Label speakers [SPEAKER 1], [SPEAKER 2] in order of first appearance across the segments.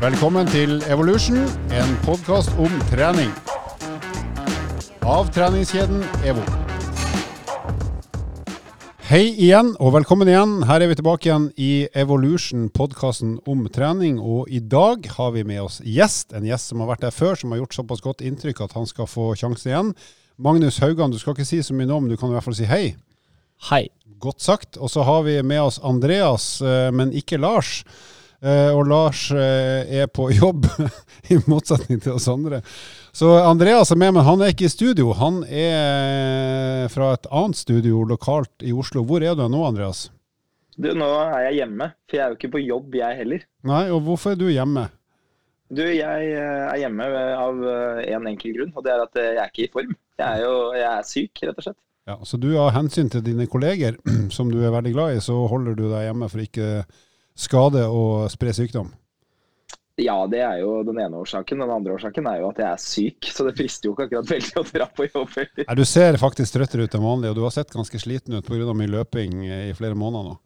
[SPEAKER 1] Velkommen til Evolution, en podkast om trening. Av treningskjeden EVO. Hei igjen, og velkommen igjen. Her er vi tilbake igjen i Evolution, podkasten om trening. Og i dag har vi med oss gjest, en gjest som har vært der før, som har gjort såpass godt inntrykk at han skal få sjansen igjen. Magnus Haugan, du skal ikke si så mye nå, men du kan i hvert fall si hei.
[SPEAKER 2] Hei.
[SPEAKER 1] Godt sagt. Og så har vi med oss Andreas, eh, men ikke Lars. Eh, og Lars eh, er på jobb, i motsetning til oss andre. Så Andreas er med, men han er ikke i studio. Han er fra et annet studio lokalt i Oslo. Hvor er du nå, Andreas?
[SPEAKER 3] Du, Nå er jeg hjemme, for jeg er jo ikke på jobb, jeg heller.
[SPEAKER 1] Nei, og hvorfor er du hjemme?
[SPEAKER 3] Du, Jeg er hjemme av en enkel grunn, og det er at jeg er ikke i form. Jeg er jo jeg er syk, rett og slett.
[SPEAKER 1] Ja, Så du av hensyn til dine kolleger, som du er veldig glad i, så holder du deg hjemme for ikke skade og spre sykdom?
[SPEAKER 3] Ja, det er jo den ene årsaken. Den andre årsaken er jo at jeg er syk, så det frister jo ikke akkurat veldig å dra på jobb.
[SPEAKER 1] Nei, du ser faktisk trøttere ut enn vanlig, og du har sett ganske sliten ut pga. mye løping i flere måneder nå.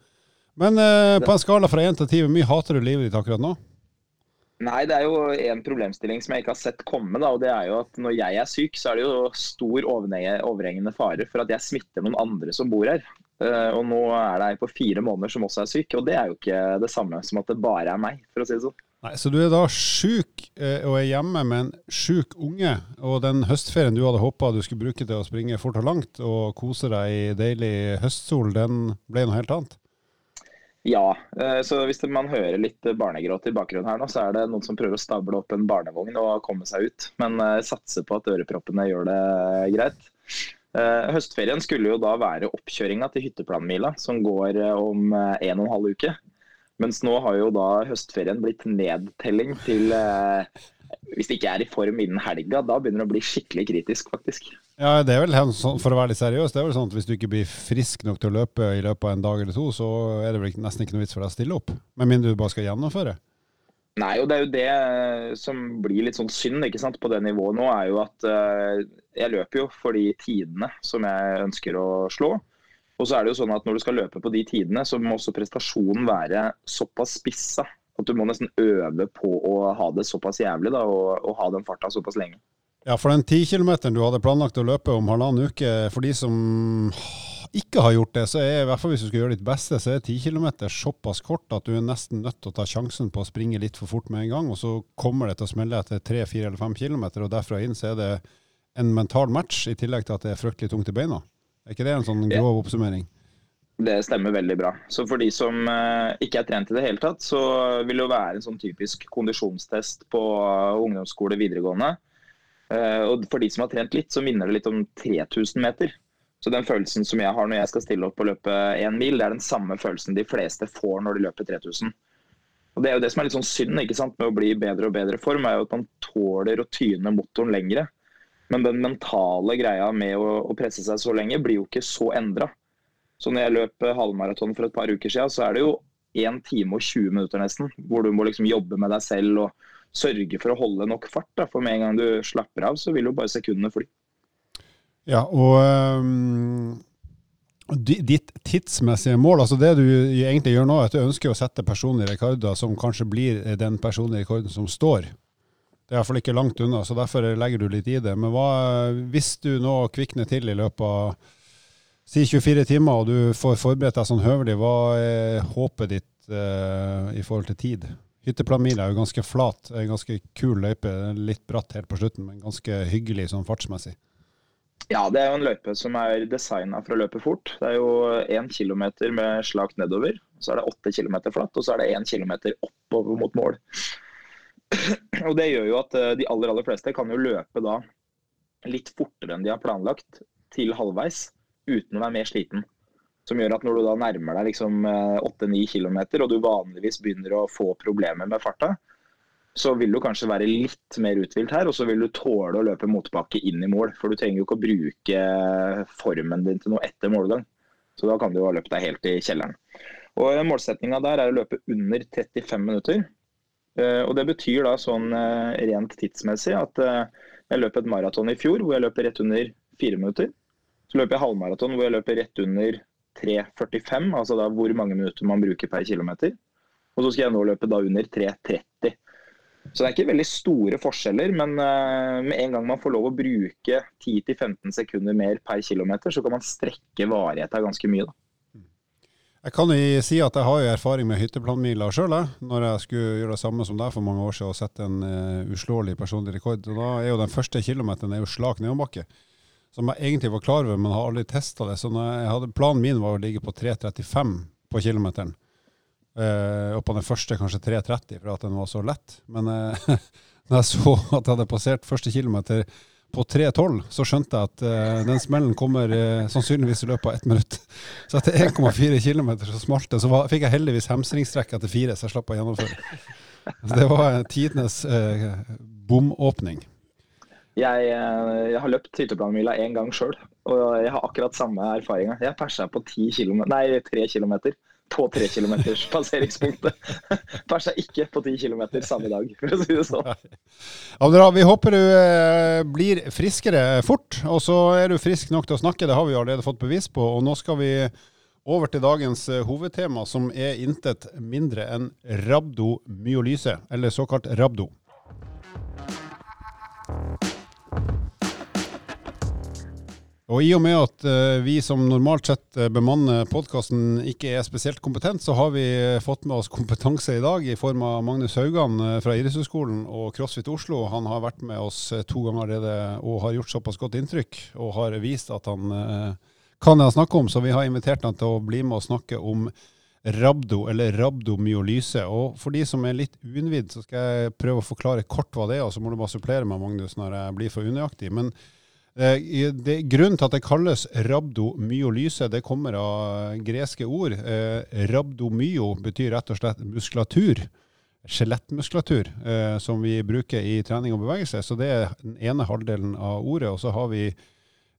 [SPEAKER 1] Men eh, på en skala fra én til ti, hvor mye hater du livet ditt akkurat nå?
[SPEAKER 3] Nei, det er jo en problemstilling som jeg ikke har sett komme. Da, og det er jo at Når jeg er syk, så er det jo stor overhengende fare for at jeg smitter noen andre som bor her. Eh, og nå er det ei på fire måneder som også er syk, og det er jo ikke det samme som at det bare er meg, for å si det sånn.
[SPEAKER 1] Nei, Så du er da syk eh, og er hjemme med en syk unge, og den høstferien du hadde håpa du skulle bruke til å springe fort og langt og kose deg i deilig høstsol, den ble noe helt annet?
[SPEAKER 3] Ja, eh, så hvis man hører litt barnegråt i bakgrunnen her nå, så er det noen som prøver å stable opp en barnevogn og komme seg ut. Men satser på at øreproppene gjør det greit. Eh, høstferien skulle jo da være oppkjøringa til hytteplanmila, som går eh, om eh, en og en halv uke. Mens nå har jo da høstferien blitt nedtelling til Hvis det ikke er i form innen helga, da begynner det å bli skikkelig kritisk, faktisk.
[SPEAKER 1] Ja, det er vel For å være litt seriøs, det er vel sånn at hvis du ikke blir frisk nok til å løpe i løpet av en dag eller to, så er det vel nesten ikke noe vits for deg å stille opp. Med mindre du bare skal gjennomføre.
[SPEAKER 3] Nei, og det er jo det eh, som blir litt sånn synd ikke sant, på det nivået nå, er jo at uh, jeg løper jo for de tidene som jeg ønsker å slå. Og så er det jo sånn at når du skal løpe på de tidene, så må også prestasjonen være såpass spissa at du må nesten øve på å ha det såpass jævlig da, og, og ha den farta såpass lenge.
[SPEAKER 1] Ja, for den ti kilometeren du hadde planlagt å løpe om halvannen uke, for de som ikke har gjort det, så er i hvert fall hvis du skal gjøre ditt beste, så er 10 km såpass kort at du er nesten nødt til å ta sjansen på å springe litt for fort med en gang, og så kommer det til å smelle etter 3, 4 eller 5 km, og derfra inn så er det en mental match, i tillegg til at det er fryktelig tungt i beina. Er ikke det en sånn grov oppsummering?
[SPEAKER 3] Det stemmer veldig bra. Så for de som uh, ikke er trent i det hele tatt, så vil det jo være en sånn typisk kondisjonstest på ungdomsskole videregående. Uh, og for de som har trent litt, så minner det litt om 3000 meter. Så den følelsen som jeg har når jeg skal stille opp og løpe én mil, det er den samme følelsen de fleste får når de løper 3000. Og Det er jo det som er litt sånn synd ikke sant, med å bli i bedre og bedre form, er jo at man tåler å tyne motoren lengre. Men den mentale greia med å, å presse seg så lenge blir jo ikke så endra. Så når jeg løp halvmaraton for et par uker siden, så er det jo 1 time og 20 minutter nesten, hvor du må liksom jobbe med deg selv og sørge for å holde nok fart. Da. For med en gang du slapper av, så vil jo bare sekundene fly.
[SPEAKER 1] Ja, og um, ditt tidsmessige mål, altså det du egentlig gjør nå, er at du ønsker å sette personlige rekorder som kanskje blir den personlige rekorden som står. Det er iallfall ikke langt unna, så derfor legger du litt i det. Men hva, hvis du nå kvikner til i løpet av si 24 timer, og du får forberedt deg sånn høvelig, hva er håpet ditt uh, i forhold til tid? Hytteplanmila er jo ganske flat, en ganske kul løype, litt bratt helt på slutten, men ganske hyggelig sånn fartsmessig.
[SPEAKER 3] Ja, det er jo en løype som er designa for å løpe fort. Det er jo én kilometer med slakt nedover. Så er det åtte kilometer flatt, og så er det én kilometer oppover mot mål. Og Det gjør jo at eh, de aller aller fleste kan jo løpe da litt fortere enn de har planlagt, til halvveis, uten å være mer sliten. Som gjør at når du da nærmer deg liksom 8-9 eh, km, og du vanligvis begynner å få problemer med farta, så vil du kanskje være litt mer uthvilt her, og så vil du tåle å løpe motbakke inn i mål. For du trenger jo ikke å bruke formen din til noe etter målgang. Så da kan du jo ha løpt deg helt i kjelleren. Og Målsettinga der er å løpe under 35 minutter. Eh, og Det betyr da sånn eh, rent tidsmessig at eh, jeg løp et maraton i fjor hvor jeg løper rett under 4 minutter. Så løper jeg halvmaraton hvor jeg løper rett under 3,45, altså da hvor mange minutter man bruker per kilometer. Og så skal jeg nå løpe da under 3,30. Så det er ikke veldig store forskjeller, men uh, med en gang man får lov å bruke 10-15 sekunder mer per kilometer, så kan man strekke varigheten ganske mye. da.
[SPEAKER 1] Jeg kan jo si at jeg har jo erfaring med hytteplanmiler sjøl, når jeg skulle gjøre det samme som deg for mange år siden og sette en uh, uslåelig personlig rekord. Og da er jo den første kilometeren er jo slak nedoverbakke, som jeg egentlig var klar over, men har aldri testa det. Så hadde, planen min var å ligge på 3.35 på kilometeren. Uh, og på den første kanskje 3.30 for at den var så lett. Men uh, når jeg så at jeg hadde passert første kilometer på 3.12 så skjønte jeg at uh, den smellen kommer uh, sannsynligvis i løpet av ett minutt. Så etter 1,4 km så smalt det. Så var, fikk jeg heldigvis hamstringstrekk etter fire, så jeg slapp å gjennomføre. Så det var tidenes bomåpning.
[SPEAKER 3] Jeg, jeg, har løpt hytteplanmila én gang sjøl, og jeg har akkurat samme erfaringa. Jeg persa på 10 km, nei, 3 km på tre kilometers passeringspunktet. Persa ikke på ti kilometer samme dag, for å si det sånn.
[SPEAKER 1] Abdra, vi håper du eh, blir friskere fort, og så er du frisk nok til å snakke. Det har vi allerede fått bevis på. Og nå skal vi over til dagens eh, hovedtema, som er intet mindre enn rabdomyolyse, eller såkalt rabdo. Og i og med at uh, vi som normalt sett uh, bemanner podkasten ikke er spesielt kompetent, så har vi uh, fått med oss kompetanse i dag i form av Magnus Haugan fra Idrettshøgskolen og CrossFit Oslo. Han har vært med oss to ganger allerede og har gjort såpass godt inntrykk og har vist at han kan det han snakker om, så vi har invitert han til å bli med og snakke om rabdo, eller rabdomyolyse. Og for de som er litt uinnvidd, så skal jeg prøve å forklare kort hva det er, og så må du bare supplere meg, Magnus, når jeg blir for unøyaktig. Men Eh, det, grunnen til at det kalles rabdomyolyse, det kommer av greske ord. Eh, rabdomyo betyr rett og slett muskulatur. Skjelettmuskulatur, eh, som vi bruker i trening og bevegelse. Så det er den ene halvdelen av ordet. Og så har vi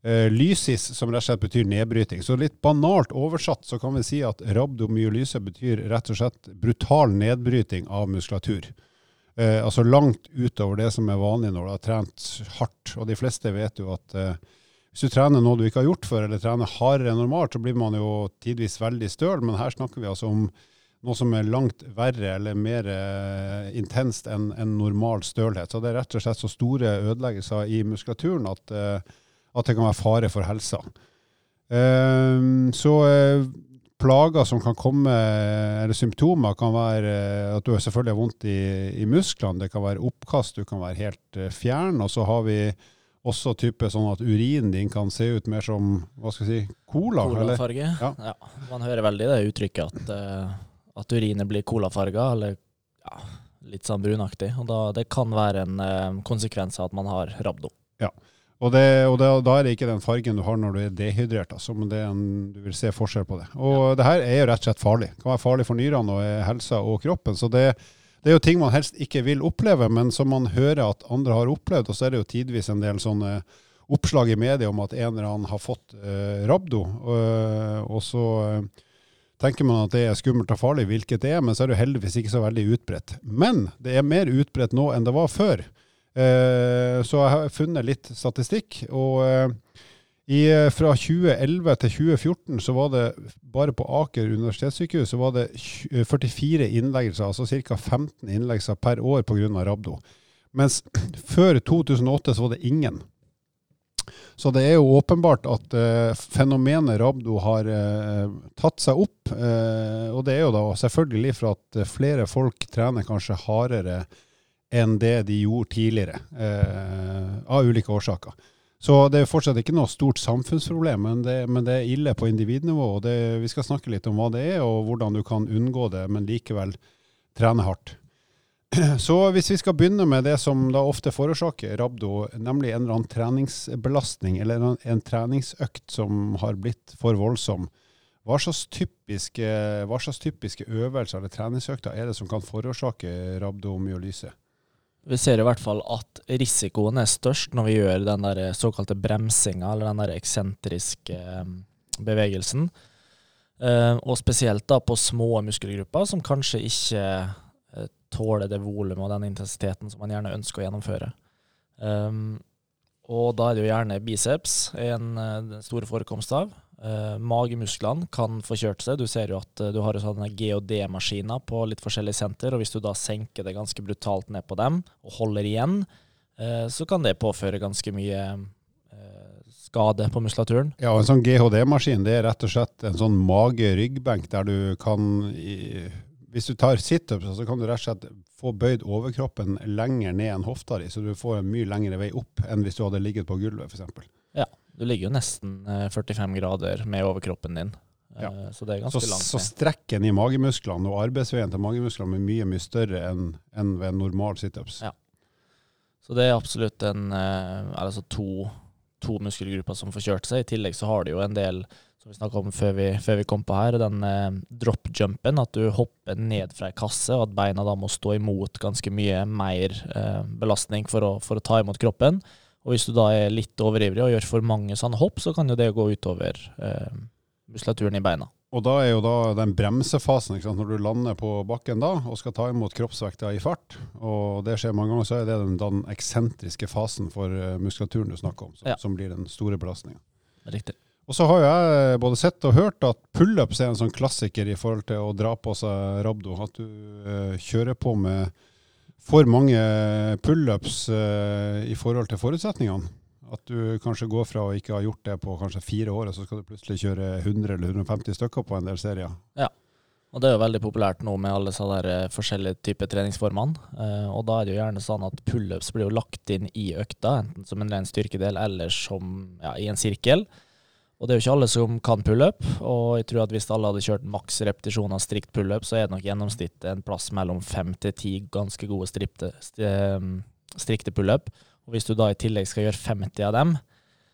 [SPEAKER 1] eh, lysis, som rett og slett betyr nedbryting. Så litt banalt oversatt så kan vi si at rabdomyolyse betyr rett og slett brutal nedbryting av muskulatur. Eh, altså langt utover det som er vanlig når du har trent hardt. Og de fleste vet jo at eh, hvis du trener noe du ikke har gjort før, eller trener hardere enn normalt, så blir man jo tidvis veldig støl. Men her snakker vi altså om noe som er langt verre eller mer eh, intenst enn en normal stølhet. Så det er rett og slett så store ødeleggelser i muskulaturen at, eh, at det kan være fare for helsa. Eh, så eh, plager som kan komme, eller symptomer, kan være eh, at du selvfølgelig har vondt i, i musklene. Det kan være oppkast, du kan være helt uh, fjern. Og så har vi også type sånn at urinen din kan se ut mer som hva skal jeg si, cola.
[SPEAKER 2] Colafarge. Ja. ja. Man hører veldig det uttrykket at, uh, at urinet blir colafarga, eller ja, litt sånn brunaktig. Og da, det kan være en uh, konsekvens av at man har rabdo.
[SPEAKER 1] Ja. Og, det, og det, da er det ikke den fargen du har når du er dehydrert, altså, men det er en, du vil se forskjell på det. Og ja. det her er jo rett og slett farlig. Det kan være farlig for nyrene og helsa og kroppen. Så det, det, er jo ting man helst ikke vil oppleve, men som man hører at andre har opplevd. Og så er det jo tidvis en del sånne oppslag i media om at en eller annen har fått eh, rabdo. og, og så uh, tenker man at det er skummelt og farlig, hvilket det er, men så er det jo heldigvis ikke så veldig utbredt. Men det er mer utbredt nå enn det var før. Eh, så jeg har funnet litt statistikk. og eh, i, eh, fra 2011 til 2014 så var det bare på Aker universitetssykehus så var det 44 innleggelser, altså ca. 15 innleggelser per år pga. rabdo. Mens før 2008 så var det ingen. Så det er jo åpenbart at uh, fenomenet rabdo har uh, tatt seg opp. Uh, og det er jo da selvfølgelig for at flere folk trener kanskje hardere enn det de gjorde tidligere, eh, av ulike årsaker. Så det er fortsatt ikke noe stort samfunnsproblem, men det, men det er ille på individnivå. og det, Vi skal snakke litt om hva det er, og hvordan du kan unngå det, men likevel trene hardt. Så hvis vi skal begynne med det som da ofte forårsaker rabdo, nemlig en eller annen treningsbelastning eller en, en treningsøkt som har blitt for voldsom, hva slags, typiske, hva slags typiske øvelser eller treningsøkter er det som kan forårsake rabdomyolyse?
[SPEAKER 2] Vi ser i hvert fall at risikoen er størst når vi gjør den der såkalte bremsinga, eller den der eksentriske eh, bevegelsen. Eh, og spesielt da på små muskelgrupper som kanskje ikke eh, tåler det volumet og den intensiteten som man gjerne ønsker å gjennomføre. Og da er det jo gjerne biceps en, den store forekomst av. Eh, magemusklene kan få kjørt seg. Du ser jo at uh, du har sånne GOD-maskiner på litt forskjellige senter, og hvis du da senker det ganske brutalt ned på dem og holder igjen, uh, så kan det påføre ganske mye skade på muskulaturen.
[SPEAKER 1] Ja, og En sånn GHD-maskin det er rett og slett en sånn mage-ryggbenk der du kan i, Hvis du tar situps, så kan du rett og slett få bøyd overkroppen lenger ned enn hofta di, så du får en mye lengre vei opp enn hvis du hadde ligget på gulvet, f.eks.
[SPEAKER 2] Du ligger jo nesten eh, 45 grader med overkroppen din. Eh,
[SPEAKER 1] Ja.
[SPEAKER 2] Så det er
[SPEAKER 1] Så,
[SPEAKER 2] ganske langt
[SPEAKER 1] så strekken i magemusklene og arbeidsveien til magemusklene er mye mye større enn enn ved en normal situps.
[SPEAKER 2] Ja. Så det er absolutt en, eh, altså to, to muskelgrupper som får kjørt seg. I tillegg så har du jo en del, som vi snakka om før vi, før vi kom på her, den eh, drop-jumpen. At du hopper ned fra ei kasse, og at beina da må stå imot ganske mye mer eh, belastning for å, for å ta imot kroppen. Og hvis du da er litt overivrig og gjør for mange sånne hopp, så kan jo det gå utover eh, muskulaturen i beina.
[SPEAKER 1] Og da er jo da den bremsefasen, når du lander på bakken da, og skal ta imot kroppsvekta i fart, og det skjer mange ganger, så er det den, den eksentriske fasen for eh, muskulaturen du snakker om, som,
[SPEAKER 2] Ja.
[SPEAKER 1] som blir den store belastninga.
[SPEAKER 2] Riktig.
[SPEAKER 1] Og så har jo jeg både sett og hørt at pullups er en sånn klassiker i forhold til å dra på seg rabdo. At du eh, kjører på med for mange pullups uh, i forhold til forutsetningene. At du kanskje går fra å ikke ha gjort det på kanskje fire år, og så skal du plutselig kjøre 100 eller 150 stykker på en del serier.
[SPEAKER 2] Ja, Og det er jo veldig populært nå med alle sånne der, eh, forskjellige typer treningsformene. Eh, og da er det jo gjerne sånn at pullups blir jo lagt inn i økta, enten som en ren styrkedel eller som ja, i en sirkel. Og det er jo ikke alle som kan pullup, og jeg tror at hvis alle hadde kjørt maks repetisjon av strikt pullup, så er det nok gjennomsnittet en plass mellom fem til ti ganske gode stripte, st eh, strikte pullup. Og hvis du da i tillegg skal gjøre 50 av dem,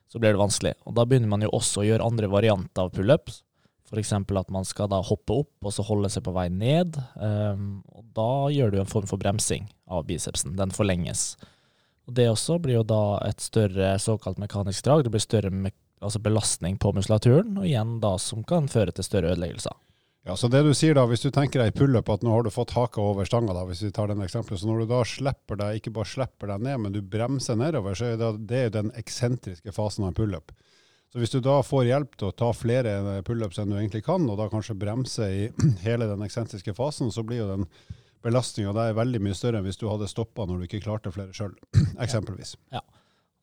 [SPEAKER 2] så blir det vanskelig. Og da begynner man jo også å gjøre andre varianter av pullups. F.eks. at man skal da hoppe opp og så holde seg på vei ned. Um, og da gjør du en form for bremsing av bicepsen. Den forlenges. Og Det også blir jo da et større såkalt mekanisk drag. Det blir større me altså belastning på muskulaturen, og igjen da som kan føre til større ødeleggelser.
[SPEAKER 1] Ja, så det du sier da, Hvis du tenker deg i pullup at nå har du fått haka over stanga, da, hvis vi tar den eksempelet, så når du da slipper deg, ikke bare slipper deg ned, men du bremser nedover, så er det, det er den eksentriske fasen av en pullup. Så hvis du da får hjelp til å ta flere pullups enn du egentlig kan, og da kanskje bremse i hele den eksentriske fasen, så blir jo den belastninga der veldig mye større enn hvis du hadde stoppa når du ikke klarte flere sjøl, eksempelvis.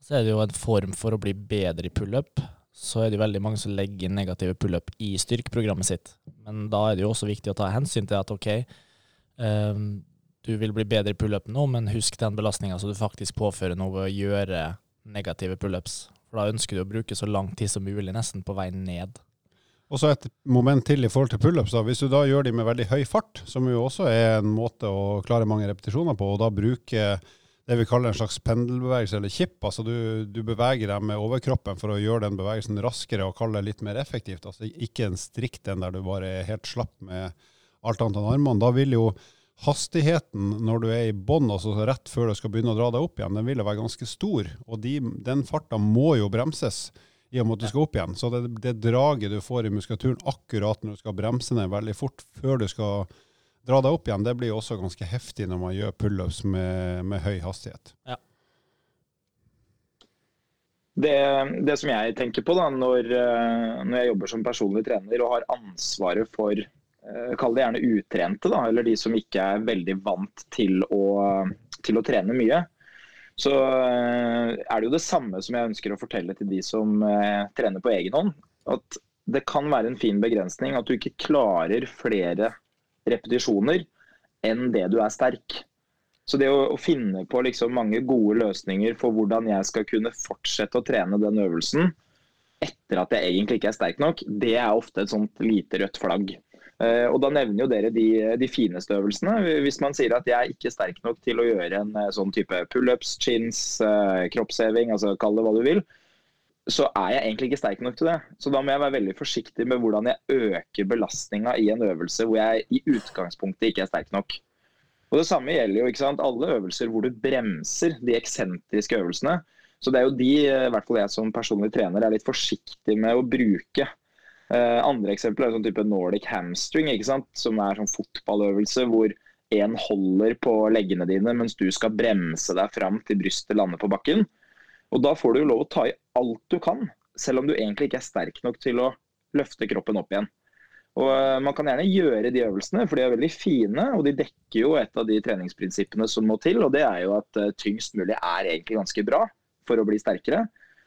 [SPEAKER 2] Så er det jo en form for å bli bedre i pullup. Så er det jo veldig mange som legger inn negative pullup i styrkeprogrammet sitt. Men da er det jo også viktig å ta hensyn til at ok, um, du vil bli bedre i pullup nå, men husk den belastninga så du faktisk påfører noe ved å gjøre negative pullups. For da ønsker du å bruke så lang tid som mulig nesten på vei ned.
[SPEAKER 1] Og så et moment til i forhold til pullups. Hvis du da gjør de med veldig høy fart, som jo også er en måte å klare mange repetisjoner på, og da bruke det vi kaller en slags pendelbevegelse eller chip, altså du, du beveger deg med overkroppen for å gjøre den bevegelsen raskere og kalle det litt mer effektivt. Altså ikke en strikt en der du bare er helt slapp med alt annet enn armene. Da vil jo hastigheten når du er i bånn, altså rett før du skal begynne å dra deg opp igjen, den vil jo være ganske stor. Og de, den farta må jo bremses i og med at du skal opp igjen. Så det, det draget du får i muskulaturen akkurat når du skal bremse ned veldig fort før du skal dra deg opp igjen, det blir jo også ganske heftig når man gjør pullups med, med høy hastighet.
[SPEAKER 3] Det, det som jeg tenker på da, når, eh, når jeg jobber som personlig trener og har ansvaret for eh, Kall det gjerne utrente, da, eller de som ikke er veldig vant til å, til å trene mye. Så eh, er det jo det samme som jeg ønsker å fortelle til de som eh, trener på egen hånd. At det kan være en fin begrensning at du ikke klarer flere repetisjoner enn det du er sterk. Så det å, å finne på liksom mange gode løsninger for hvordan jeg skal kunne fortsette å trene den øvelsen etter at jeg egentlig ikke er sterk nok, det er ofte et sånt lite rødt flagg. Uh, og Da nevner jo dere de, de fineste øvelsene. Hvis man sier at jeg er ikke sterk nok til å gjøre en eh, sånn type pullups, chins, uh, kroppsheving, altså kall det hva du vil, så er jeg egentlig ikke sterk nok til det. Så da må jeg være veldig forsiktig med hvordan jeg øker belastninga i en øvelse hvor jeg i utgangspunktet ikke er sterk nok. Og Det samme gjelder jo ikke sant, alle øvelser hvor du bremser de eksentriske øvelsene. Så det er jo de, i hvert fall jeg som personlig trener, er litt forsiktig med å bruke. Eh, andre eksempler er sånn type Nordic hamstring, ikke sant? som er sånn fotballøvelse hvor én holder på leggene dine mens du skal bremse deg fram til brystet lander på bakken. Og Da får du jo lov å ta i alt du kan, selv om du egentlig ikke er sterk nok til å løfte kroppen opp igjen. Og eh, Man kan gjerne gjøre de øvelsene, for de er veldig fine. Og de dekker jo et av de treningsprinsippene som må til, og det er jo at eh, tyngst mulig er egentlig ganske bra for å bli sterkere.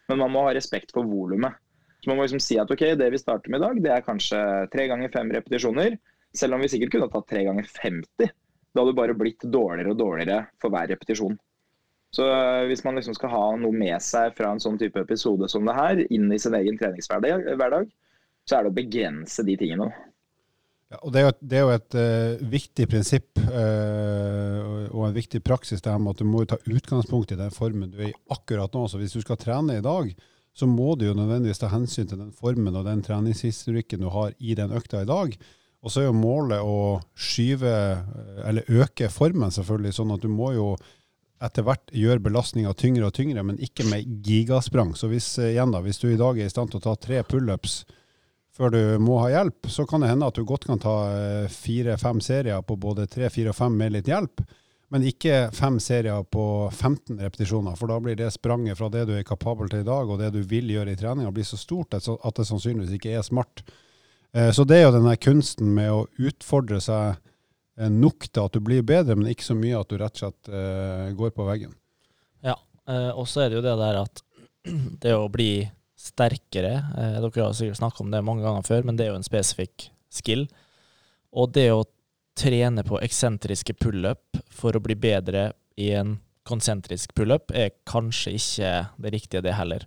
[SPEAKER 3] Men man må ha respekt for volumet. Så man må liksom si at ok, det vi starter med i dag, det er kanskje tre ganger fem repetisjoner. Selv om vi sikkert kunne tatt tre ganger 50. Da hadde du bare blitt dårligere og dårligere for hver repetisjon. Så eh, hvis man liksom skal ha noe med seg fra en sånn type episode som det her, inn i sin egen treningshverdag, så er det å begrense de tingene.
[SPEAKER 1] Ja, og det er jo et, er jo et uh, viktig prinsipp uh, og en viktig praksis det her med at du må ta utgangspunkt i den formen du er i akkurat nå. Så hvis du skal trene i dag, så må du jo nødvendigvis ta hensyn til den formen og den treningshistorikken du har i den økta i dag. Og så er jo målet å skyve, eller øke formen, selvfølgelig. Sånn at du må jo etter hvert gjør belastninga tyngre og tyngre, men ikke med gigasprang. Så hvis, igjen da, hvis du i dag er i stand til å ta tre pullups før du må ha hjelp, så kan det hende at du godt kan ta eh, fire-fem serier på både tre, fire og fem med litt hjelp, men ikke fem serier på 15 repetisjoner. For da blir det spranget fra det du er kapabel til i dag, og det du vil gjøre i treninga, blir så stort at det sannsynligvis ikke er smart. Eh, så det er jo denne kunsten med å utfordre seg eh, nok til at du blir bedre, men ikke så mye at du rett og slett går på veggen.
[SPEAKER 2] Ja, og så er det jo det der at det å bli sterkere. uh, dere har sikkert snakka om det mange ganger før, men det er jo en spesifikk skill. Og det å trene på eksentriske pullup for å bli bedre i en konsentrisk pullup er kanskje ikke det riktige, det heller.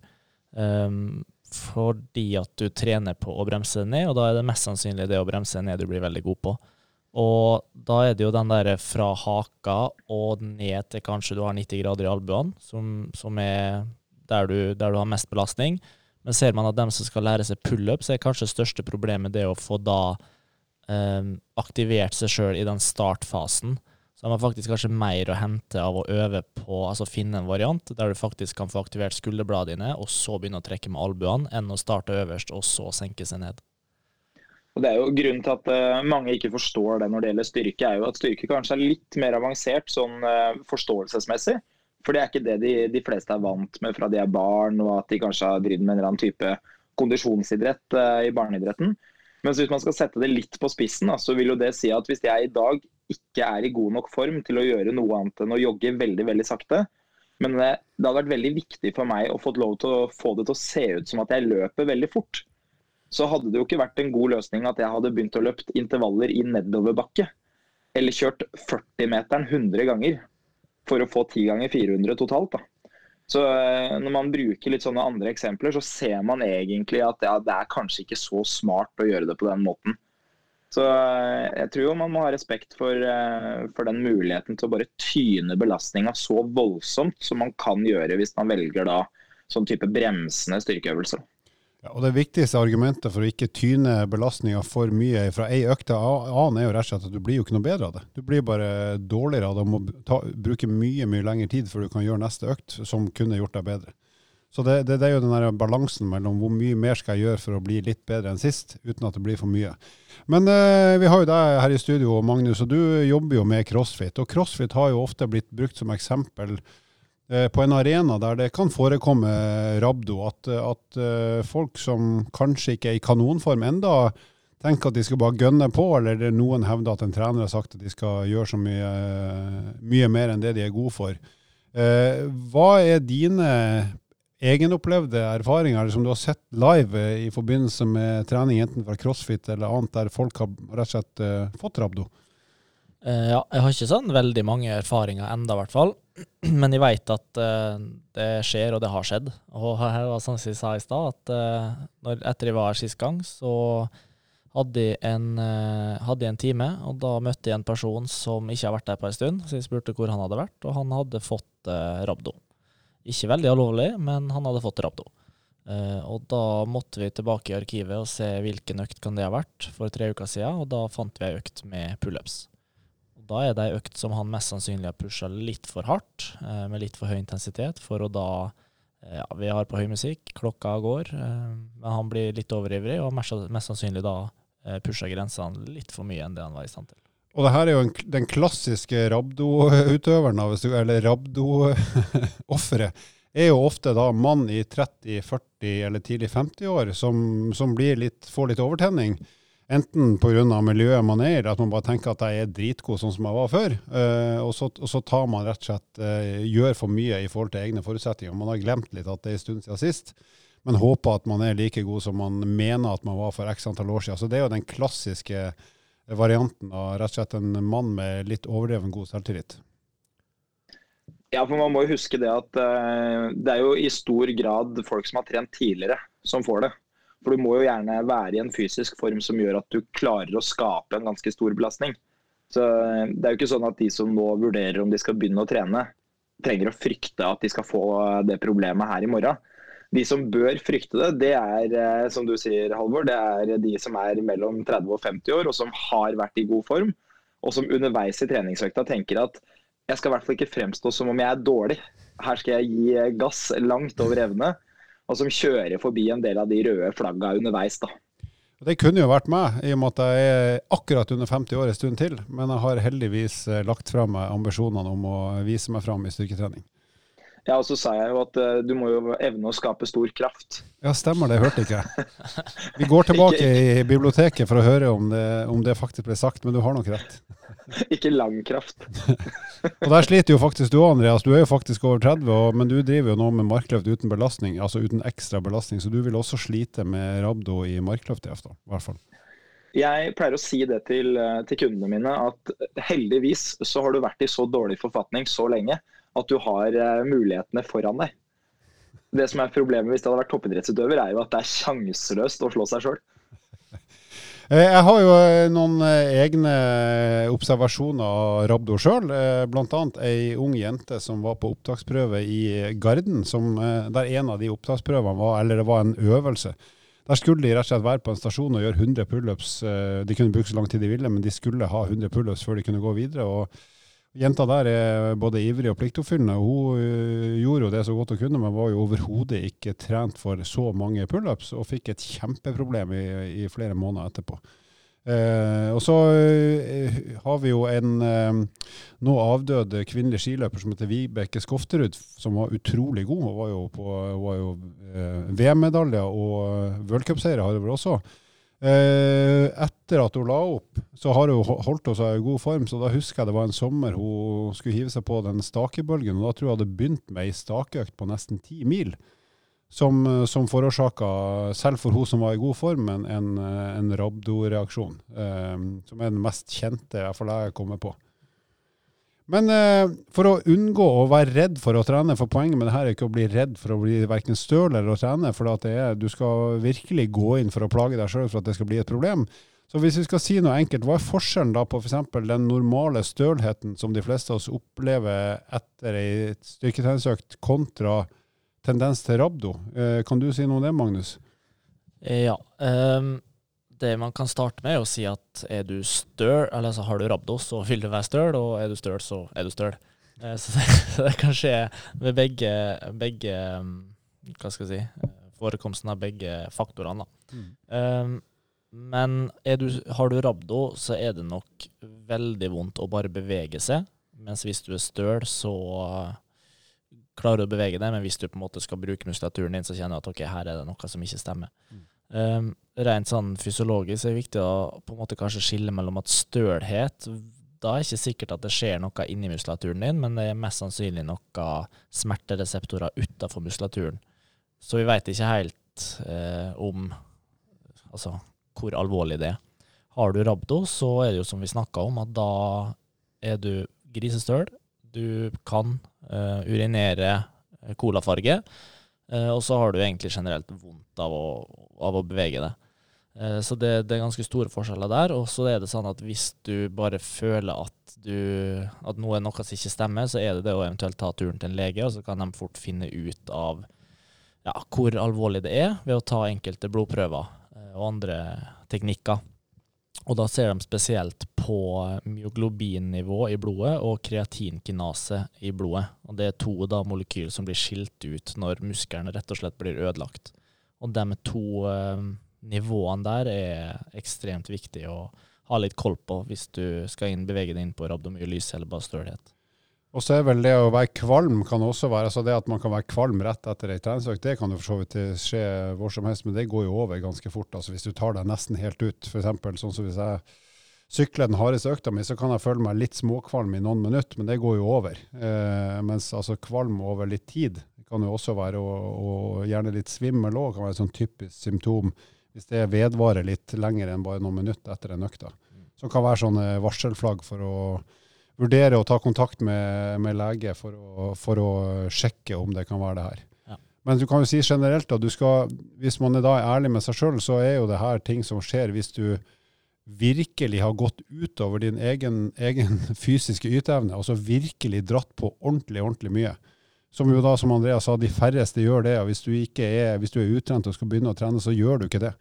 [SPEAKER 2] Um, fordi at du trener på å bremse ned, og da er det mest sannsynlig det å bremse ned du blir veldig god på. Og da er det jo den der fra haka og ned til kanskje du har 90 grader i albuene, som, som er der du, der du har mest belastning. Men ser man at dem som skal lære seg pullup, så er kanskje det største problemet det å få da eh, aktivert seg sjøl i den startfasen. Så har man faktisk kanskje mer å hente av å øve på, altså finne en variant der du faktisk kan få aktivert skulderbladene dine, og så begynne å trekke med albuene, enn å starte øverst og så senke seg ned.
[SPEAKER 3] Og det er jo Grunnen til at uh, mange ikke forstår det når det gjelder styrke, er jo at styrke kanskje er litt mer avansert sånn uh, forståelsesmessig. For det er ikke det de, de, fleste er vant med fra de er barn, og at de kanskje har drevet med en eller annen type kondisjonsidrett uh, i barneidretten. Men hvis man skal sette det litt på spissen, så vil jo det si at hvis jeg i dag ikke er i god nok form til å gjøre noe annet enn å jogge veldig veldig sakte, men det, det hadde vært veldig viktig for meg å få lov til å få det til å se ut som at jeg løper veldig fort, så hadde det jo ikke vært en god løsning at jeg hadde begynt å løpe intervaller i nedoverbakke. Eller kjørt 40-meteren 100 ganger for å få 10 ganger 400 totalt. da. Så eh, Når man bruker litt sånne andre eksempler, så ser man egentlig at ja, det er kanskje ikke så smart å gjøre det på den måten. Så eh, jeg tror jo man må ha respekt for, eh, for den muligheten til å bare tyne belastninga så voldsomt som man kan gjøre hvis man velger da sånn type bremsende styrkeøvelser.
[SPEAKER 1] Og Det viktigste argumentet for å ikke tyne belastninga for mye fra ei økt til annen, er jo rett og slett at du blir jo ikke noe bedre av det. Du blir bare dårligere av det og må ta, bruke mye mye lengre tid før du kan gjøre neste økt som kunne gjort deg bedre. Så det, det, det er jo den der balansen mellom hvor mye mer skal jeg gjøre for å bli litt bedre enn sist, uten at det blir for mye. Men eh, vi har jo deg her i studio, Magnus, og du jobber jo med crossfit. Og crossfit har jo ofte blitt brukt som eksempel på en arena der det kan forekomme rabdo, at, at, eh, folk som kanskje ikke er i kanonform enda tenker at de skal bare gønne på, eller noen hevder at en trener har sagt at de skal gjøre så mye, mye mer enn det de er gode for. Eh, hva er dine egenopplevde erfaringer som du har sett live i forbindelse med trening, enten fra crossfit eller annet, der folk har rett og slett fått rabdo?
[SPEAKER 2] Ja, jeg har ikke sånn veldig mange erfaringer enda, i hvert fall. Men jeg veit at uh, det skjer, og det har skjedd. Og her var som jeg sa i stad, at uh, når, etter jeg var her sist gang, så hadde jeg, en, uh, hadde jeg en time, og da møtte jeg en person som ikke har vært der på en stund. Så jeg spurte hvor han hadde vært, og han hadde fått rabdo. Ikke veldig alvorlig, men han hadde fått rabdo. og da måtte vi tilbake i arkivet og se hvilken økt kan det ha vært for tre uker siden, og da fant vi ei økt med pullups. Da er det ei økt som han mest sannsynlig har pusha litt for hardt, eh, med litt for høy intensitet, for å da eh, Ja, vi har på høy musikk, klokka går, eh, men han blir litt overivrig, og mest, sannsynlig da pusha grensene litt for mye enn det han var i stand til.
[SPEAKER 1] Og det her er jo en, den klassiske rabdo-utøveren, eller rabdo-offeret. er jo ofte da mann i 30, 40 eller tidlig 50-år som, som litt, får litt overtenning. Enten pga. miljøet man er i, at man bare tenker at jeg er dritgod sånn som jeg var før. Uh, og, så, og, så, tar man rett og slett uh, gjør for mye i forhold til egne forutsetninger. Man har glemt litt at det er en stund siden sist, men håper at man er like god som man mener at man var for x antall år siden. Så det er jo den klassiske varianten av rett og slett en mann med litt overdreven god selvtillit.
[SPEAKER 3] Ja, for man må jo huske det at uh, det er jo i stor grad folk som har trent tidligere, som får det. For du må jo gjerne være i en fysisk form som gjør at du klarer å skape en ganske stor belastning. Så eh, Det er jo ikke sånn at de som nå vurderer om de skal begynne å trene, trenger å frykte at de skal få det problemet her i morgen. De som bør frykte det, det er eh, som du sier, Halvor, det er de som er mellom 30 og 50 år og som har vært i god form. Og som underveis i treningsøkta tenker at jeg skal i hvert fall ikke fremstå som om jeg er dårlig. Her skal jeg gi gass langt over evne og som kjører forbi en del av de røde flagga underveis. da.
[SPEAKER 1] Det kunne jo vært meg, i og med at jeg er akkurat under 50 år en stund til. Men jeg har heldigvis eh, lagt fra meg ambisjonene om å vise meg fram i styrketrening.
[SPEAKER 3] Ja, og så sa jeg jo at uh, du må jo evne å skape stor kraft.
[SPEAKER 1] Ja, stemmer det. Hørte ikke jeg. Vi går tilbake i biblioteket for å høre om det, om det faktisk ble sagt, men du har nok rett.
[SPEAKER 3] ikke lang kraft.
[SPEAKER 1] og Der sliter jo faktisk du Andreas. Du er jo faktisk over 30, og, men du driver jo nå med markløft uten belastning, altså uten ekstra belastning. Så du vil også slite med rabdo i markløft i hvert fall.
[SPEAKER 3] Jeg pleier å si det til, eh, til, kundene mine, at heldigvis så har du vært i så dårlig forfatning så lenge at du har uh, mulighetene foran deg. Det som er problemet hvis det hadde vært toppidrettsutøver, er jo at det er sjanseløst å slå seg sjøl.
[SPEAKER 1] Eh, jeg har jo eh, noen eh, egne observasjoner av Rabdo sjøl. Bl.a. ei ung jente som var på opptaksprøve i Garden, som, der en av de opptaksprøvene var, eller det var en øvelse. Der skulle de rett og slett være på en stasjon og gjøre 100 pullups. De kunne bruke så lang tid de ville, men de skulle ha 100 pullups før de kunne gå videre. og Jenta der er både ivrig og pliktoppfyllende. Hun uh, gjorde jo det så godt hun kunne, men var jo overhodet ikke trent for så mange pullups, og fikk et kjempeproblem i, i flere måneder etterpå. Eh, og så uh, har vi jo en nå avdød kvinnelig skiløper som heter Vibeke Skofterud, som var utrolig god. Hun var jo, på, VM-medaljer og v-cupseiere har hun vel også. Eh, etter at hun la opp, så har hun holdt seg i god form. Så da husker jeg det var en sommer hun skulle hive seg på den stakebølgen. og Da tror jeg hun hadde begynt med ei stakeøkt på nesten ti mil. Som, som forårsaka, selv for hun som var i god form, en, en, en rabdoreaksjon. Eh, som er den mest kjente, iallfall jeg kommer på. Men eh, for å unngå å være redd for å trene, for poenget med det her er ikke å bli redd for å bli verken støl eller å trene, for er, du skal virkelig gå inn for å plage deg sjøl for at det skal bli et problem. Så hvis vi skal si noe enkelt, hva er forskjellen da på f.eks. den normale stølheten som de fleste av oss opplever etter ei styrketreningsøkt, kontra tendens til rabdo? Eh, kan du si noe om det, Magnus?
[SPEAKER 2] Ja. Um det man kan starte med, er å si at er du støl, eller så har du rabdos, så vil du være støl, og er du støl, så er du støl. Eh, så det, det, kan skje ved begge, begge mm, Hva skal jeg si Forekomsten av begge faktorene. Mm. Um, men du, har du rabdo, så er det nok veldig vondt å bare bevege seg. Mens hvis du er støl, så klarer du å bevege deg, men hvis du på en måte skal bruke muskulaturen din, så kjenner du at ok, her er det noe som ikke stemmer. Mm. Um, rent sånn fysiologisk er det viktig å på en måte kanskje skille mellom at stølhet Da er det ikke sikkert at det skjer noe inni muskulaturen din, men det er mest sannsynlig noe smertereseptorer utafor muskulaturen. Så vi veit ikke helt eh, om altså hvor alvorlig det er. Har du rabdo, så er det jo som vi snakka om, at da er du grisestøl. Du kan uh, urinere colafarge. Eh, og så har du egentlig generelt vondt av å, av å bevege deg. Eh, så det, det, er ganske store forskjeller der. Og så er det sånn at hvis du bare føler at, du, at noe noe som ikke stemmer, så er det det å eventuelt ta turen til en lege, og så kan de fort finne ut av ja, hvor alvorlig det er, ved å ta enkelte blodprøver eh, og andre teknikker. Og da ser de spesielt på myoglobinnivå i blodet og kreatinkinase i blodet. Og det er to da molekyl som blir skilt ut når muskelen rett og slett blir ødelagt. Og de to eh, nivåene der er ekstremt viktig å ha litt koll på hvis du skal inn, bevege deg inn på rabdomyolyse eller bare stølhet.
[SPEAKER 1] Og så er vel det å være kvalm kan også være altså det at man kan være kvalm rett etter ei treningsøkt. Det kan jo for så vidt skje hvor som helst, men det går jo over ganske fort. altså Hvis du tar deg nesten helt ut, f.eks. sånn som hvis jeg sykler den hardeste økta mi, så kan jeg føle meg litt småkvalm i noen minutter, men det går jo over. Eh, mens altså kvalm over litt tid kan jo også være, og, og gjerne litt svimmel òg, kan være et sånn typisk symptom hvis det vedvarer litt lenger enn bare noen minutter etter en økta. Som kan være sånne varselflagg for å vurdere å ta kontakt med, med lege for å, for å, sjekke om det kan være det her. Ja. Men du kan jo si generelt at hvis man er da ærlig med seg sjøl, så er jo det her ting som skjer hvis du virkelig har gått utover din egen, egen fysiske yteevne, altså virkelig dratt på ordentlig, ordentlig mye. Som jo da, som Andreas sa, de færreste gjør det. og Hvis du, ikke er, hvis du er utrent og skal begynne å trene, så gjør du ikke det.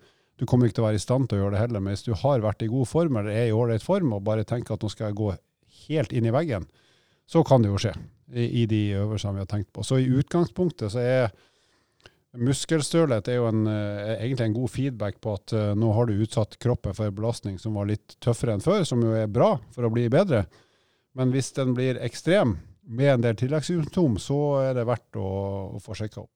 [SPEAKER 1] Du kommer ikke til å være i stand til å gjøre det heller. Men hvis du har vært i god form eller er i ålreit form og bare tenker at nå skal jeg gå helt inn i veggen, så kan det jo skje i, i de øvelsene vi har tenkt på. Så i utgangspunktet så er muskelstølhet er jo en, er eh, egentlig en god feedback på at uh, nå har du utsatt kroppen for belastning som var litt tøffere enn før, som jo er bra for å bli bedre. Men hvis den blir ekstrem med en del tilleggssymptom, så er det verdt å, å få sjekka opp.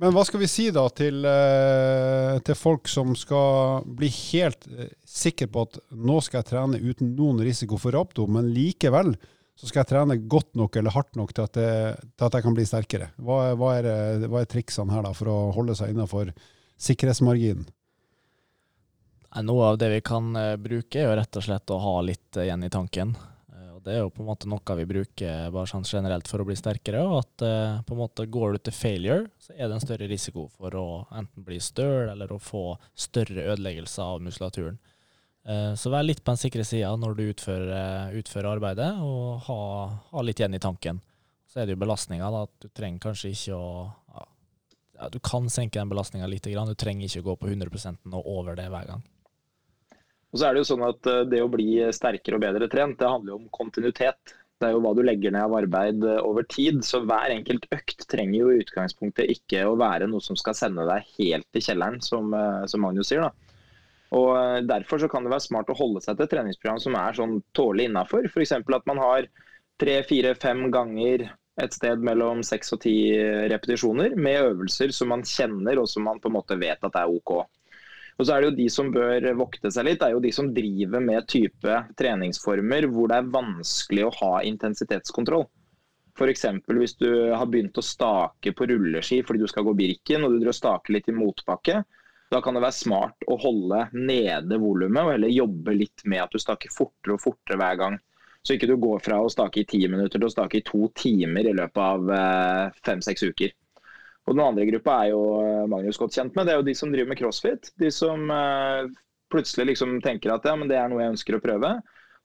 [SPEAKER 1] Men hva skal vi si da til, eh, til folk som skal bli helt eh, sikre på at nå skal jeg trene uten noen risiko for rapto, men likevel så skal jeg trene godt nok eller hardt nok til at, jeg, til at jeg kan bli sterkere. Hva, hva, er, hva, er, triksene her da for å holde seg innenfor sikkerhetsmarginen?
[SPEAKER 2] Noe av det vi kan eh, bruke, er jo rett og slett å ha litt igjen i tanken. Det er jo på en måte noe vi bruker bare sånn generelt for å bli sterkere. og at eh, på en måte Går du til failure, så er det en større risiko for å enten bli støl eller å få større ødeleggelser av muskulaturen. Eh, så vær litt på den sikre sida når du utfører, uh, utfører, arbeidet, og ha, ha, litt igjen i tanken. Så er det jo belastninga, at du trenger kanskje ikke å ja, Du kan senke den belastninga litt, du trenger ikke å gå på 100% og over det hver gang.
[SPEAKER 3] Og så er Det jo sånn at eh, det å bli sterkere og bedre trent, det handler jo om kontinuitet. Det er jo hva du legger ned av arbeid eh, over tid. Så hver enkelt økt trenger jo i utgangspunktet ikke å være noe som skal sende deg helt i kjelleren, som, eh, som Magnus sier. da. Og Derfor så kan det være smart å holde seg til et treningsprogram som er sånn tålelig innafor. F.eks. at man har tre, fire, fem ganger et sted mellom seks og ti repetisjoner med øvelser som man kjenner og som man på en måte vet at er OK. Og så er det jo De som bør vokte seg litt, er jo de som driver med type treningsformer hvor det er vanskelig å ha intensitetskontroll. F.eks. hvis du har begynt å stake på rulleski fordi du skal gå Birken og du drar stake litt i motbakke. Da kan det være smart å holde nede volumet og heller jobbe litt med at du staker fortere og fortere hver gang. Så ikke du går fra å stake i ti minutter til å stake i to timer i løpet av eh, fem-seks uker. Og Den andre gruppa er jo eh, Magnus godt kjent med. Det er jo de som driver med crossfit. De som uh, plutselig liksom tenker at ja, men det er noe jeg ønsker å prøve.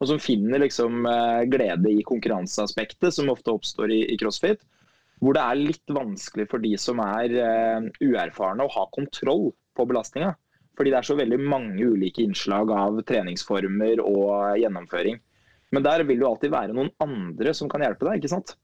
[SPEAKER 3] Og som finner liksom uh, glede i konkurranseaspektet som ofte oppstår i, crossfit. Hvor det er litt vanskelig for de som er uerfarne å ha kontroll på belastninga. Fordi det er så veldig mange ulike innslag av treningsformer og gjennomføring. Men der vil det alltid være noen andre som kan hjelpe deg. ikke sant?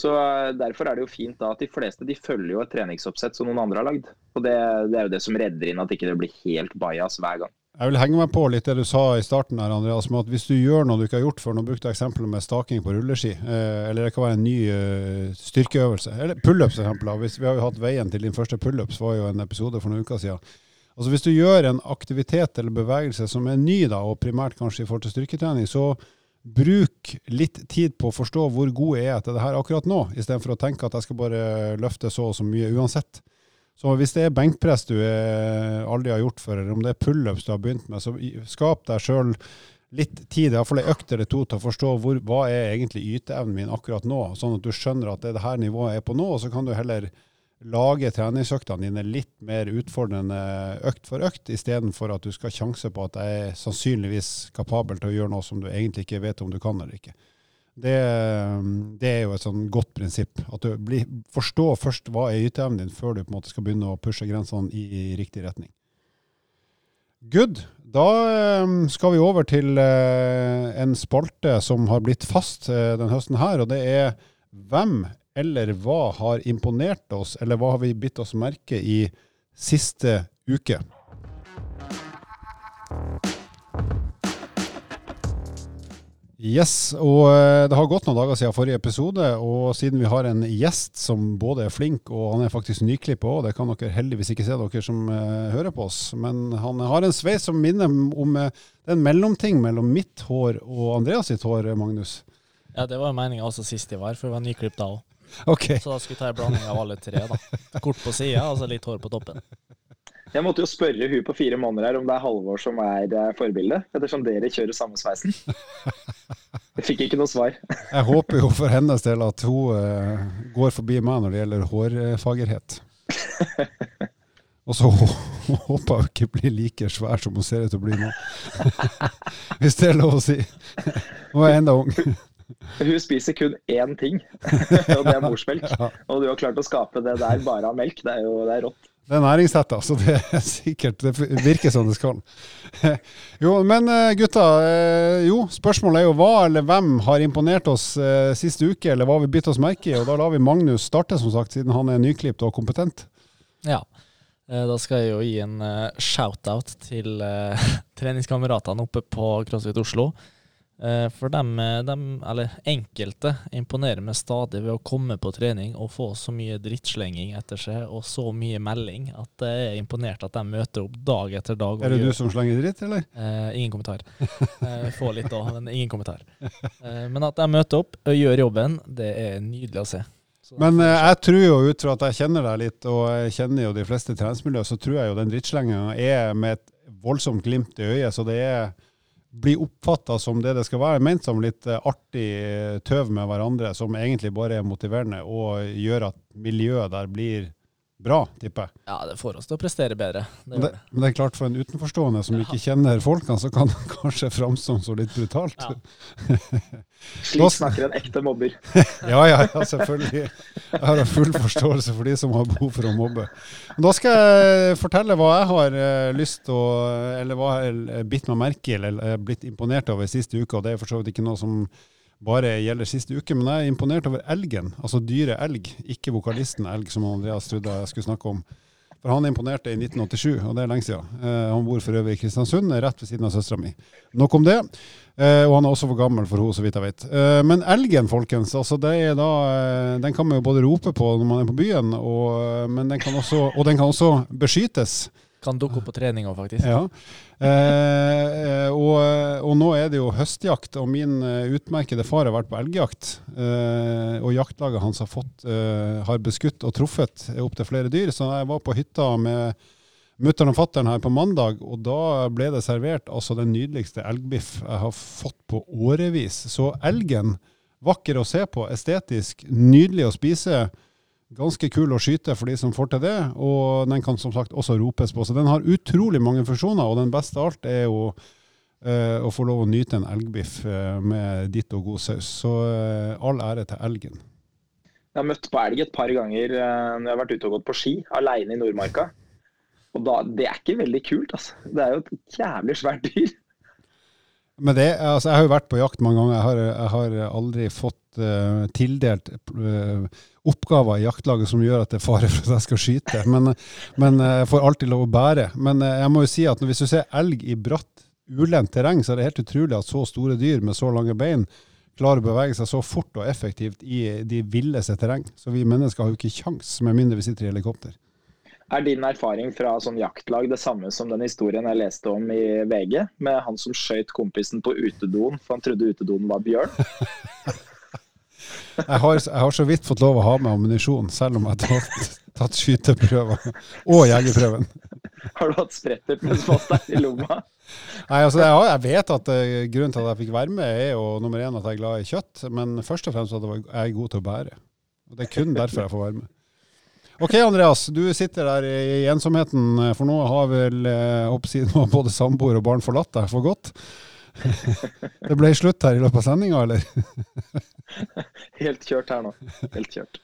[SPEAKER 3] Så eh, Derfor er det jo fint da at de fleste de følger jo et treningsoppsett som noen andre har lagd. Og det, det er jo det som redder inn at ikke det blir helt bajas hver gang.
[SPEAKER 1] Jeg vil henge meg på litt det du sa i starten her, Andreas, med at hvis du gjør noe du ikke har gjort før, nå brukte jeg eksempelet med staking på rulleski, eh, eller det kan være en ny uh, styrkeøvelse, eller pullups. Hvis vi har jo hatt veien til din første pullups, var jo en episode for noen uker siden. Altså Hvis du gjør en aktivitet eller bevegelse som er ny, da, og primært kanskje i forhold til styrketrening, så bruk litt tid på å forstå hvor god jeg er til det her akkurat nå, istedenfor å tenke at jeg skal bare løfte så og så mye uansett. Så hvis det er benkpress du aldri har gjort før, eller om det er pullups du har begynt med, så skap deg sjøl litt tid, iallfall ei økt eller to, til å forstå hvor, hva er egentlig yteevnen min akkurat nå, sånn at du skjønner at det er det her nivået jeg er på nå, og så kan du heller lage treningsøktene dine litt mer utfordrende økt for økt, istedenfor at du skal sjanse på at jeg er sannsynligvis kapabel til å gjøre noe som du egentlig ikke vet om du kan eller ikke. Det, det er jo et sånn godt prinsipp. At du blir, forstår først hva er yteevnen din, før du på en måte skal begynne å pushe grensene i, i riktig retning. Good. Da ehm, skal vi over til eh, en spalte som har blitt fast eh, denne høsten her, og det er Hvem eller hva har imponert oss, eller hva har vi bitt oss merke i siste uke? Yes, og eh, det har gått noen dager siden forrige episode, og siden vi har en gjest som både er flink og han er faktisk nyklippa òg, det kan dere heldigvis ikke se, dere som uh, hører på oss, men han har en sveis som minner om uh, det er en mellomting mellom mitt hår og Andreas sitt hår, Magnus.
[SPEAKER 2] Ja, det var meninga også sist jeg var, for det var nyklipt da òg.
[SPEAKER 1] Okay.
[SPEAKER 2] Så da skulle jeg ta en blanding av alle tre. da. Kort på sida, altså litt hår på toppen.
[SPEAKER 3] Jeg måtte jo spørre hun på fire måneder her om det er Halvor som er eh, forbildet, ettersom dere kjører samme sveisen. Jeg fikk ikke noe svar.
[SPEAKER 1] Jeg håper jo for hennes del at hun uh, går forbi meg når det gjelder hårfagerhet. Og så håper jeg ikke blir like svær som hun ser ut til å bli nå. Hvis det er lov å si. Hun er enda ung.
[SPEAKER 3] Hun spiser kun én ting, og det er morsmelk. Og du har klart å skape det der bare av melk. Det er jo det er rått.
[SPEAKER 1] Det er næringshetta, så det er sikkert Det virker som det skal. Jo, men eh, gutta. Eh, jo, spørsmålet er jo hva eller hvem har imponert oss eh, siste uke, eller hva har vi bitt oss merke i? Og da lar vi Magnus starte, som sagt, siden han er nyklipt og kompetent.
[SPEAKER 2] Ja. Da skal jeg jo gi en shout-out til treningskameratene oppe på CrossFit Oslo. Eh, for dem, eh, dem, eller enkelte, imponerer meg stadig ved å komme på trening og få så mye drittslenging etter seg og så mye melding at jeg er imponert at de møter opp dag etter dag.
[SPEAKER 1] Er det du som slenger dritt, eller?
[SPEAKER 2] Eh, ingen kommentar. Få får litt òg, men ingen kommentar. Eh, men at de møter opp og gjør jobben, det er nydelig å se.
[SPEAKER 1] Så men eh, jeg tror jo ut fra at jeg kjenner deg litt, og jeg kjenner jo de fleste treningsmiljøer, så tror jeg jo den drittslenginga er med et voldsomt glimt i øyet. så det er blir oppfatta som det det skal være, ment som litt eh, artig eh, tøv med hverandre, som egentlig bare er motiverende og gjør at miljøet der blir bra, tipper jeg.
[SPEAKER 2] Ja, det får oss til å prestere bedre.
[SPEAKER 1] Det det, men det er klart for en utenforstående som ikke kjenner folkene, så kan det kanskje framstå så litt brutalt. Ja.
[SPEAKER 3] Slik snakker en ekte mobber.
[SPEAKER 1] ja, ja, ja, selvfølgelig. Jeg har full forståelse for de som har behov for å mobbe. Da skal jeg fortelle hva jeg har eh, lyst til å Eller hva jeg har bitt meg merke i eller blitt imponert over siste uke. Og det er for så vidt ikke noe som bare gjelder siste uke, men jeg er imponert over elgen. Altså dyre elg, ikke vokalisten elg, som Andreas trodde jeg skulle snakke om. For han imponerte i 1987, og det er lenge siden. Eh, han bor for øvrig i Kristiansund, rett ved siden av søstera mi. Nok om det. Eh, og han er også for gammel for henne, så vidt jeg vet. Eh, men elgen, folkens, altså det er da, eh, den kan man jo både rope på når man er på byen, og, men den kan også, og den kan også beskyttes.
[SPEAKER 2] Kan dukke opp på treninga, faktisk.
[SPEAKER 1] Ja. Eh, og, og, nå er det jo høstjakt, og min uh, utmerkede far har vært på elgjakt. Eh, og jaktlaget hans har, fått, eh, har beskutt og truffet opptil flere dyr. Så jeg var på hytta med mutter'n og fatter'n her på mandag, og da ble det servert altså den nydeligste elgbiff jeg har fått på årevis. Så elgen, vakker å se på, estetisk, nydelig å spise ganske kul å skyte for de som får til det, og den kan som sagt også ropes på. Så den har utrolig mange funksjoner, og den beste av alt er jo uh, å få lov å nyte en elgbiff uh, med ditt og god saus. Så uh, all ære til elgen.
[SPEAKER 3] Jeg har møtt på elg et par ganger når jeg har vært ute og gått på ski, alene i Nordmarka. Og da, Det er ikke veldig kult, altså. Det er jo et jævlig svært dyr.
[SPEAKER 1] Men det, altså Jeg har jo vært på jakt mange ganger. Jeg har, jeg har aldri fått uh, tildelt uh, oppgaver i jaktlaget som gjør at det er fare for at jeg skal skyte. Men, men jeg får alltid lov å bære. Men jeg må jo si at hvis du ser elg i bratt, ulendt terreng, så er det helt utrolig at så store dyr med så lange bein klarer å bevege seg så fort og effektivt i de villeste terreng. Så vi mennesker har jo ikke kjangs, med mindre vi sitter i helikopter.
[SPEAKER 3] Er din erfaring fra sånn jaktlag det samme som den historien jeg leste om i VG, med han som skøyt kompisen på utedoen for han trodde utedoen var bjørn?
[SPEAKER 1] Jeg har, jeg har, så vidt fått lov å ha med ammunisjon, selv om jeg har tatt, tatt skyteprøver og jegerprøven.
[SPEAKER 3] Har du hatt sprettert med spotteren i lomma?
[SPEAKER 1] Nei, altså jeg, jeg, vet at uh, grunnen til at jeg fikk være med, er jo nummer én at jeg er glad i kjøtt, men først og fremst at jeg er god til å bære. Og Det er kun derfor jeg får være med. Ok, Andreas. Du sitter der i ensomheten, for nå har vel eh, både samboer og barn forlatt deg for godt. Det ble slutt her i løpet av sendinga, eller?
[SPEAKER 3] Helt kjørt her nå. Helt kjørt.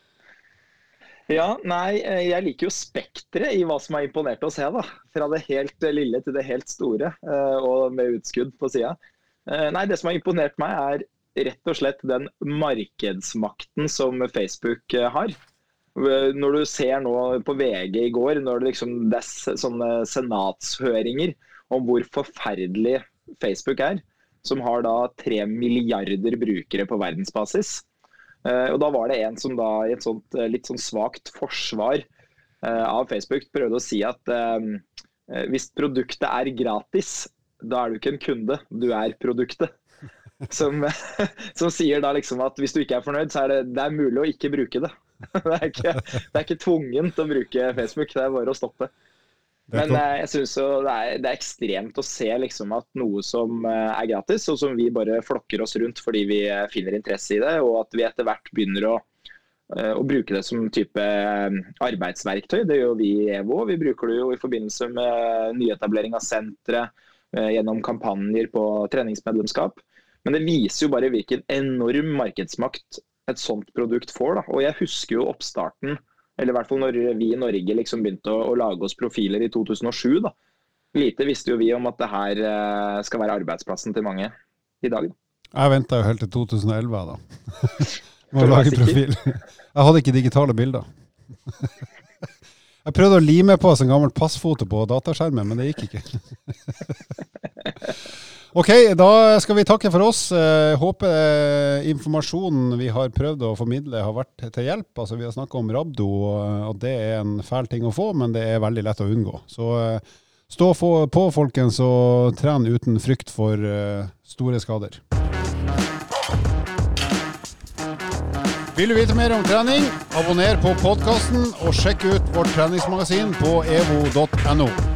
[SPEAKER 3] Ja, nei, jeg liker jo spekteret i hva som har imponert oss her, da. Fra det helt lille til det helt store, eh, og med utskudd på sida. Eh, nei, det som har imponert meg, er rett og slett den markedsmakten som Facebook eh, har. Når du ser nå på VG i går, når det, liksom, det er sånne senatshøringer om hvor forferdelig Facebook er, som har da tre milliarder brukere på verdensbasis. Og Da var det en som da i et sånt litt sånn svakt forsvar av Facebook prøvde å si at hvis produktet er gratis, da er du ikke en kunde, du er produktet. Som, som, sier da liksom at hvis du ikke er fornøyd, så er det, det er mulig å ikke bruke det. Det er ikke, det er ikke tvungent å bruke Facebook, det er bare å stoppe. Men eh, jeg synes jo det er, det er, ekstremt å se liksom at noe som eh, er gratis, og som vi bare flokker oss rundt fordi vi eh, finner interesse i det, og at vi etter hvert begynner å, å bruke det som type arbeidsverktøy. Det gjør vi i EVO. Vi bruker det jo i forbindelse med nyetablering av sentre, gjennom kampanjer på treningsmedlemskap. Men det viser jo bare hvilken enorm markedsmakt et sånt produkt får. Da. Og jeg husker jo oppstarten, eller i hvert fall når vi i Norge liksom begynte å, å lage oss profiler i 2007. da. Lite visste jo vi om at det her uh, skal være arbeidsplassen til mange i dag.
[SPEAKER 1] Jeg venta jo helt til 2011 da. med å lage profil. Jeg hadde ikke digitale bilder. Jeg prøvde å lime på oss en gammel passfoto på dataskjermen, men det gikk ikke. Ok, da skal vi takke for oss. Eh, håper eh, informasjonen vi har prøvd å formidle har vært til hjelp. Altså, vi har snakka om Rabdo, eh, og det er en fæl ting å få, men det er veldig lett å unngå. Så stå på, folkens, og tren uten frykt for store skader. Vil du vite mer om trening, abonner på podkasten og sjekk ut vårt treningsmagasin på evo.no.